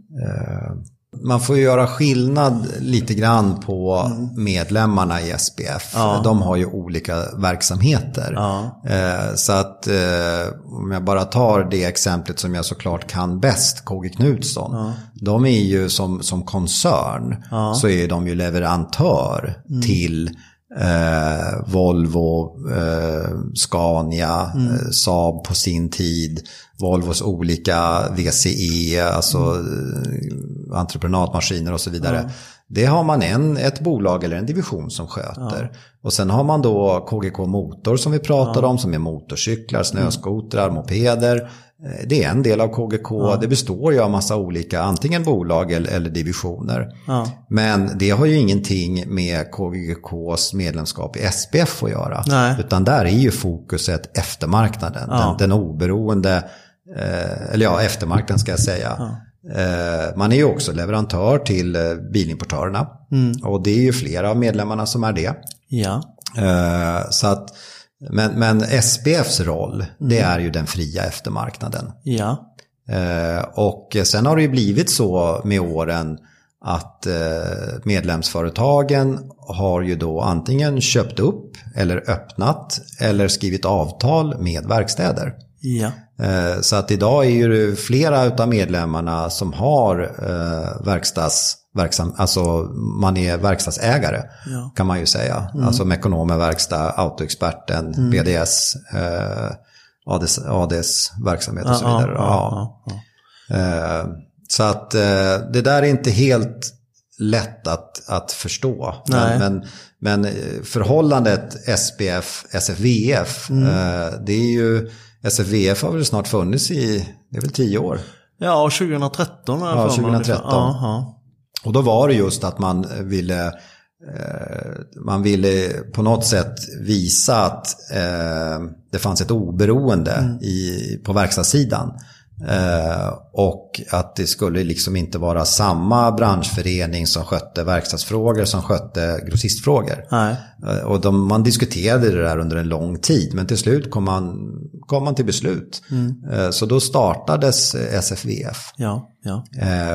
Man får ju göra skillnad lite grann på mm. medlemmarna i SPF. Ja. De har ju olika verksamheter. Ja. Eh, så att eh, om jag bara tar det exemplet som jag såklart kan bäst, KG Knutsson. Ja. De är ju som, som koncern så är de ju leverantör mm. till eh, Volvo, eh, Scania, mm. Eh, Saab på sin tid, Volvos olika VCE, alltså mm. entreprenadmaskiner och så vidare. Mm. Det har man en, ett bolag eller en division som sköter. Ja. Och sen har man då KGK Motor som vi pratade ja. om, som är motorcyklar, snöskotrar, mopeder. Eh, det är en del av KGK. Ja. Det består ju av massa olika, antingen bolag eller, eller divisioner. Men det har ju ingenting med KGKs medlemskap i SPF att göra. Nej. Utan där är ju fokuset eftermarknaden. Den, den oberoende, eh, eller ja, eftermarknaden ska jag säga. Eh, man är ju också leverantör till eh, bilimportörerna. Mm. Och det är ju flera av medlemmarna som är det. Ja. Eh, så att men, men SBFs roll, mm. det är ju den fria eftermarknaden. Ja. Och sen har det ju blivit så med åren att medlemsföretagen har ju då antingen köpt upp eller öppnat eller skrivit avtal med verkstäder. Ja. Eh, så att idag är ju flera av medlemmarna som har eh, verkstads verksam, alltså man är verkstadsägare ja. kan man ju säga. Mm. Alltså Mekonomen Verkstad, Autoexperten, mm. BDS, eh, ADS, ADS verksamhet och så vidare. Ja, ja, eh, så att eh, det där är inte helt lätt att, att förstå. Men, men, men, förhållandet SPF, SFVF, mm. eh, det är ju, SFVF har väl snart funnits i, det är väl tio år? Ja, 2013 Ja, 2013. Ja, och då var det just att man ville eh, man ville på något sätt visa att eh, det fanns ett oberoende mm. i, på verkstadssidan. Eh, och att det skulle liksom inte vara samma branschförening som skötte verkstadsfrågor som skötte grossistfrågor. Nej. och de, man diskuterade det där under en lång tid men till slut kom man, kom man till beslut. Mm. så då startades SFVF. Ja, ja.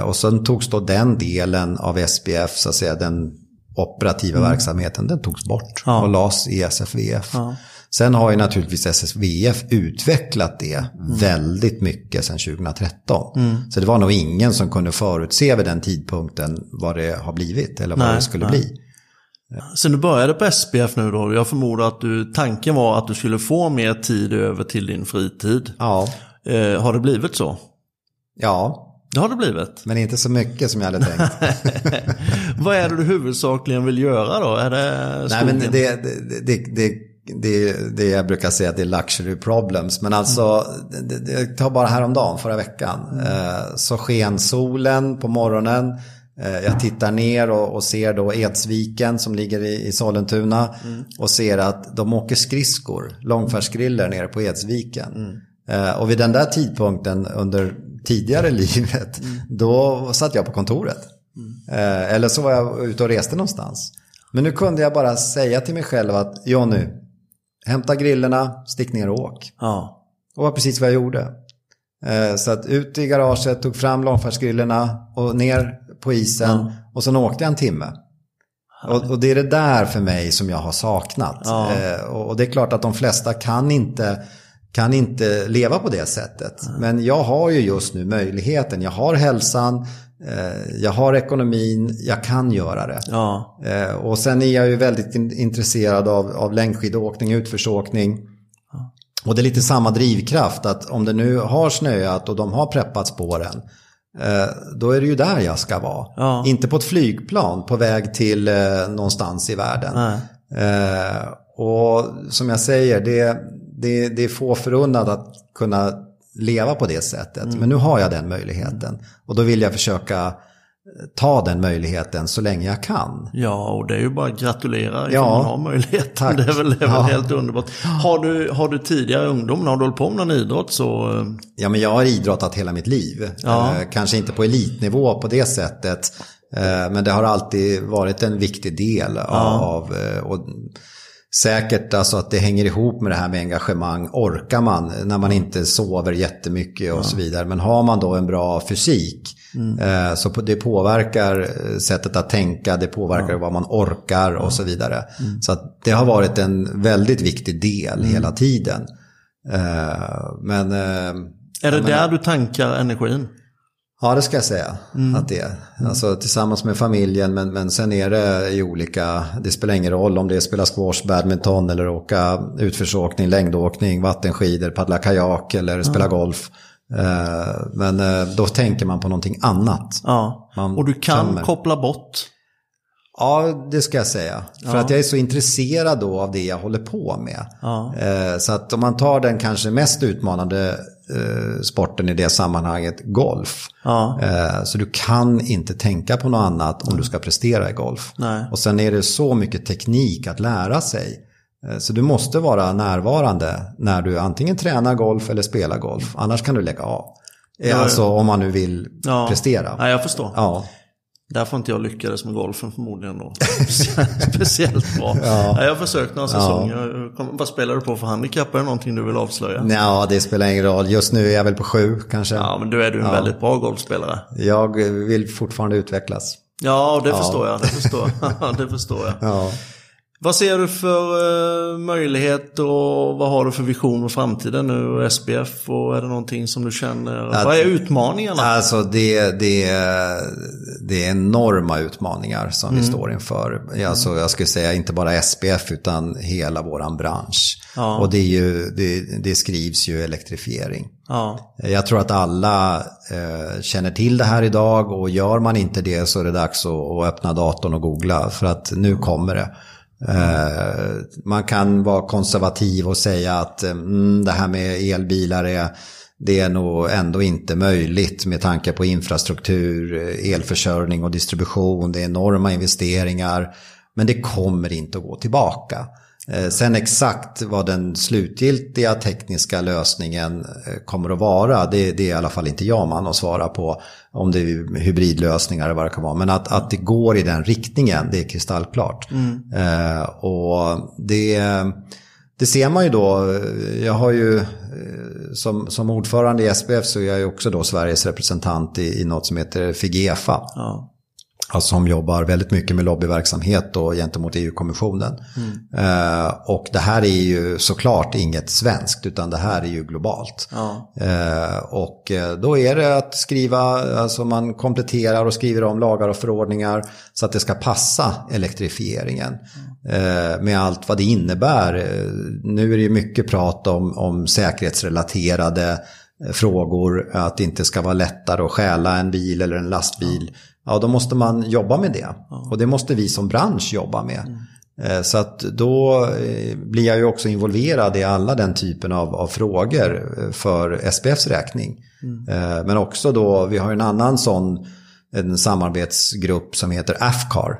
och sen togs då den delen av SPF, så att säga den operativa mm. verksamheten, den togs bort ja. och lades i SFVF. Ja. Sen har ju naturligtvis SSVF utvecklat det mm. väldigt mycket sedan 2013. Mm. Så det var nog ingen som kunde förutse vid den tidpunkten vad det har blivit eller vad nej, det skulle nej. bli. Sen du började på SPF nu då, jag förmodar att du, tanken var att du skulle få mer tid över till din fritid. Ja. Eh, har det blivit så? Ja. Det har det blivit. Men inte så mycket som jag hade tänkt. [LAUGHS] Vad är det du huvudsakligen vill göra då? Är det skogen? Nej, men det, det, det, det det det jag brukar säga att det är luxury problems. Men alltså, mm. det, det, ta bara häromdagen, förra veckan. Mm. Eh, så sken solen på morgonen. Eh, jag tittar ner och, och, ser då Edsviken som ligger i, i Sollentuna. Mm. Och ser att de åker skridskor, långfärdsgriller nere på Edsviken. Mm. Eh, och vid den där tidpunkten under tidigare livet, mm. då satt jag på kontoret. Mm. Eh, eller så var jag ute och reste någonstans. Men nu kunde jag bara säga till mig själv att Jonny, hämta grillerna, stick ner och åk. Ja. Och var precis vad jag gjorde. Eh, så att ut i garaget, tog fram långfärdsgrillerna och ner på isen. Ja. Och sen åkte jag en timme. Och, och, det är det där för mig som jag har saknat. Ja. Eh, och det är klart att de flesta kan inte, kan inte leva på det sättet. Men jag har ju just nu möjligheten. Jag har hälsan, Eh, jag har ekonomin, jag kan göra det. Ja. Eh, och sen är jag ju väldigt intresserad av, av längdskidåkning, utförsåkning. Ja. Och det är lite samma drivkraft att om det nu har snöat och de har preppat spåren. Eh, då är det ju där jag ska vara. Ja. Inte på ett flygplan på väg till någonstans i världen. och som jag säger, det, det, det är få förunnat att kunna leva på det sättet. Mm. Men nu har jag den möjligheten. Och då vill jag försöka ta den möjligheten så länge jag kan. Ja, och det är ju bara att gratulera ja, man har möjligheten. Tack. [LAUGHS] Det är väl, det är väl ja. helt underbart. Har du, har du tidigare ungdom, har du hållit på med någon idrott så... Eh, ja, men jag har idrottat hela mitt liv. Ja. Eh, kanske inte på elitnivå på det sättet. Eh, men det har alltid varit en viktig del av... Och, Säkert alltså att det hänger ihop med det här med engagemang. Orkar man när man inte sover jättemycket och så vidare. Men har man då en bra fysik Mm. Eh, så det påverkar eh, sättet att tänka, det påverkar ja. vad man orkar och så vidare. Mm. Så det har varit en väldigt viktig del mm. hela tiden. Eh, men, är det där du tankar energin? Ja, det ska jag säga mm. att det är. Mm. Alltså tillsammans med familjen, men, men sen är det i olika, det spelar ingen roll om det är spela squash, badminton eller åka utförsåkning, längdåkning, vattenskidor, paddla kajak eller spela golf. Eh, men eh, då tänker man på någonting annat. Ja. Man och du kan tömmer. koppla bort. Ja, det ska jag säga. För ja. att jag är så intresserad då av det jag håller på med. Ja. Eh, så att om man tar den kanske mest utmanande sporten i det sammanhanget, golf. Ja. Så du kan inte tänka på något annat om du ska prestera i golf. Nej. Och sen är det så mycket teknik att lära sig. Eh, så du måste vara närvarande när du antingen tränar golf eller spelar golf. Annars kan du lägga av. Alltså om man nu vill ja. prestera. Ja, jag förstår. Ja. Därför inte jag lyckades med golfen förmodligen då. [LAUGHS] Speciellt bra. Ja. Jag har försökt några säsonger. Vad spelar du på för handikapp? Är det någonting du vill avslöja? Ja, det spelar ingen roll. Just nu är jag väl på sju kanske. Ja, men du är du en väldigt bra golfspelare. Jag vill fortfarande utvecklas. Ja, det förstår jag. Det förstår, [LAUGHS] det förstår jag. Ja. Vad ser du för uh, möjlighet och vad har du för vision för framtiden nu SPF? Och är det någonting som du känner? Att, vad är utmaningarna? Alltså det, det, det är enorma utmaningar som mm. vi står inför. Alltså, jag skulle säga inte bara SPF utan hela våran bransch. Ja. Och det, är ju, det, det skrivs ju elektrifiering. Ja. Jag tror att alla eh, känner till det här idag och gör man inte det så är det dags att, att öppna datorn och googla för att nu kommer det. Eh, man kan vara konservativ och säga att eh, mm, det här med elbilar är, det är nog ändå inte möjligt med tanke på infrastruktur, eh, elförsörjning och distribution. Det är enorma investeringar. Men det kommer inte att gå tillbaka. Eh, sen exakt vad den slutgiltiga tekniska lösningen eh, kommer att vara, det, det är i alla fall inte jag man att svara på. Om det är hybridlösningar eller vad det kan vara. Men att, att det går i den riktningen, det är kristallklart. Mm. Eh, och det, det ser man ju då. Jag har ju eh, som, som ordförande i SPF så är jag ju också då Sveriges representant i, i något som heter Figefa. Ja. Alltså som jobbar väldigt mycket med lobbyverksamhet och gentemot EU-kommissionen. Mm. Eh, och det här är ju såklart inget svenskt utan det här är ju globalt. Ja. Eh, och eh, då är det att skriva, alltså man kompletterar och skriver om lagar och förordningar så att det ska passa elektrifieringen. Mm. med allt vad det innebär. Nu är det ju mycket prat om, om säkerhetsrelaterade frågor, att det inte ska vara lättare att stjäla en bil eller en lastbil. Ja då måste man jobba med det. Och det måste vi som bransch jobba med. Mm. Eh, så att då eh, blir jag ju också involverad i alla den typen av, av frågor eh, för SPFs räkning. Mm. Men också då, vi har en annan sån en samarbetsgrupp som heter AFCAR.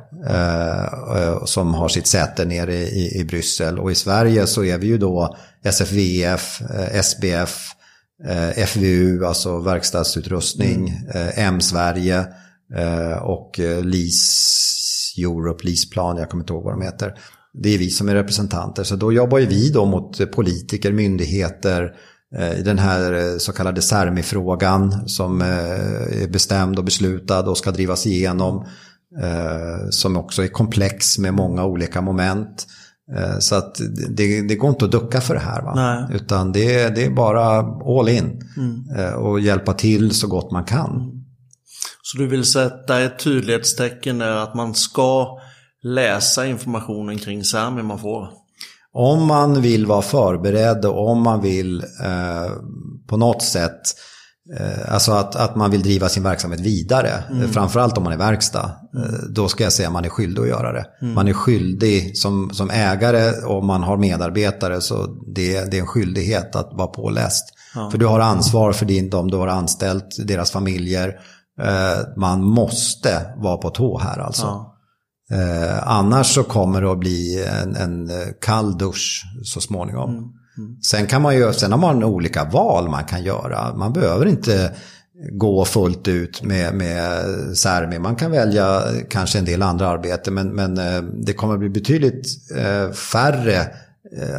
som har sitt säte nere i, i Bryssel. Och i Sverige så är vi ju då SFVF, SBF, FVU, alltså verkstadsutrustning, mm. M-Sverige. Eh, och eh, LIS Europe, LIS-plan, jag kommer inte ihåg vad de heter. Det är vi som är representanter. Så då jobbar ju vi då mot politiker, myndigheter, eh, i den här så kallade CERMI-frågan som är bestämd och beslutad och ska drivas igenom. Som också är komplex med många olika moment. Så att det, det går inte att ducka för det här. Va? Utan det, det är bara all in. Mm. Och hjälpa till så gott man kan. Så du vill sätta ett tydlighetstecken där att man ska läsa informationen kring Sami man får? Om man vill vara förberedd och om man vill eh, på något sätt eh, Alltså att, att man vill driva sin verksamhet vidare, mm. framförallt om man är verkstad. Mm. Då ska jag säga att man är skyldig att göra det. Mm. Man är skyldig som, som ägare och man har medarbetare så det, det är en skyldighet att vara påläst. Ja. För du har ansvar för din, dem du har anställt, deras familjer. Eh, man måste vara på tå här alltså. Ja. Eh, annars så kommer det att bli en, en kall dusch så småningom. Mm. Mm. Sen, kan man ju, sen har man olika val man kan göra. Man behöver inte gå fullt ut med, med Särmi. Man kan välja kanske en del andra arbeten men, men eh, det kommer bli betydligt eh, färre eh,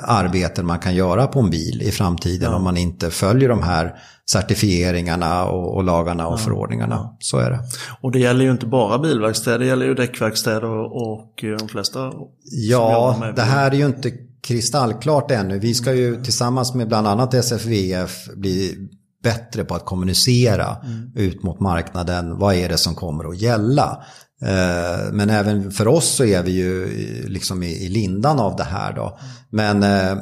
arbeten man kan göra på en bil i framtiden ja. om man inte följer de här certifieringarna och, och lagarna och ja. förordningarna. Så är det. Och det gäller ju inte bara bilverkstäder, det gäller ju däckverkstäder och, och de flesta. Ja, det här är ju inte kristallklart ännu. Vi ska ju tillsammans med bland annat SFVF bli bättre på att kommunicera mm. ut mot marknaden. Vad är det som kommer att gälla? Eh, men även för oss så är vi ju liksom i lindan av det här då. Men eh,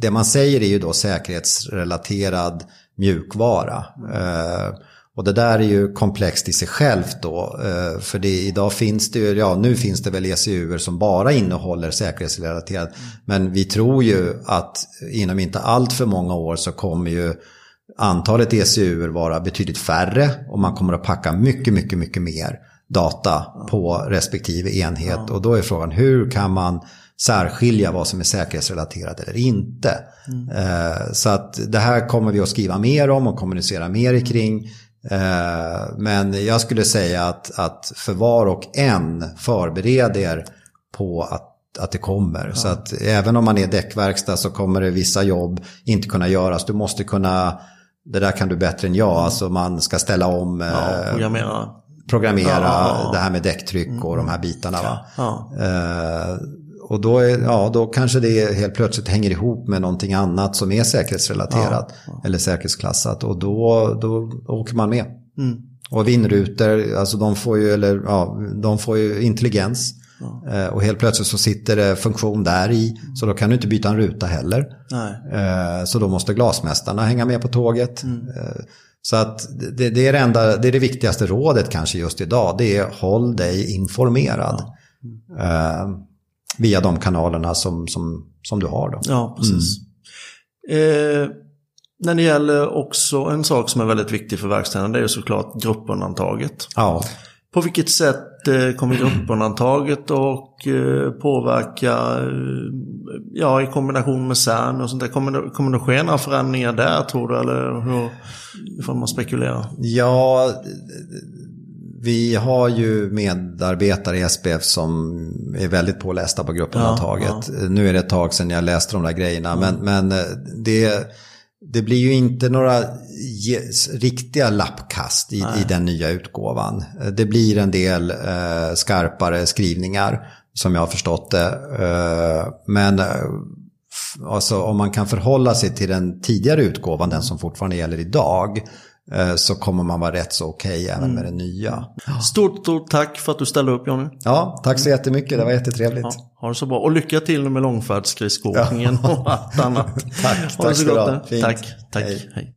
det man säger är ju då säkerhetsrelaterad mjukvara. Eh, och det där är ju komplext i sig självt då. För det, idag finns det ju, ja nu finns det väl ECUer som bara innehåller säkerhetsrelaterat. Men vi tror ju att inom inte allt för många år så kommer ju antalet ECUer vara betydligt färre och man kommer att packa mycket, mycket, mycket mer data på respektive enhet. Ja. Och då är frågan hur kan man särskilja vad som är säkerhetsrelaterat eller inte. Mm. Eh, så att det här kommer vi att skriva mer om och kommunicera mer kring. Eh, men jag skulle säga att, att för var och en förbered er på att att det kommer. Ja. Så att även om man är däckverkstad så kommer det vissa jobb inte kunna göras. Du måste kunna det där kan du bättre än jag. Mm. Alltså man ska ställa om. Ja. Programmera ja, det här med däcktryck och de här bitarna. Va? Eh, och då, är, ja, då kanske det helt plötsligt hänger ihop med någonting annat som är säkerhetsrelaterat. Eller säkerhetsklassat. Och då, då åker man med. Mm. Och vindrutor, alltså de får ju, eller, ja, de får ju intelligens. Ja. Och helt plötsligt så sitter det funktion där i. Så då kan du inte byta en ruta heller. Nej. Eh, så då måste glasmästarna hänga med på tåget. Mm. Eh, så att det, det, är det, enda, det är det viktigaste rådet kanske just idag. Det är håll dig informerad. Mm. Via de kanalerna som, som, som du har. Då. Ja, precis. Mm. Eh, när det gäller också en sak som är väldigt viktig för verkstäderna, det är såklart gruppundantaget. Ja. På vilket sätt eh, kommer gruppundantaget och eh, påverka, eh, ja i kombination med CERN och sånt där, kommer det, kommer det ske några förändringar där tror du? Eller hur får man spekulera? Ja, vi har ju medarbetare i SPF som är väldigt pålästa på gruppundantaget. Ja, ja. Nu är det ett tag sedan jag läste de där grejerna, men, men det det blir ju inte några riktiga lappkast i, i, den nya utgåvan. Det blir en del eh, skarpare skrivningar som jag har förstått det. Eh, men eh, alltså, om man kan förhålla sig till den tidigare utgåvan, den som fortfarande gäller idag, så kommer man vara rätt så okej även mm. med den nya. Stort, stort tack för att du ställde upp Jonny. Ja, tack så jättemycket. Det var jättetrevligt. Ja. Ha det så bra. Och lycka till med långfärdsskridskoåkningen ja. och allt annat. [LAUGHS] tack, tack ska du ha. Tack, tack. Hej. Hej.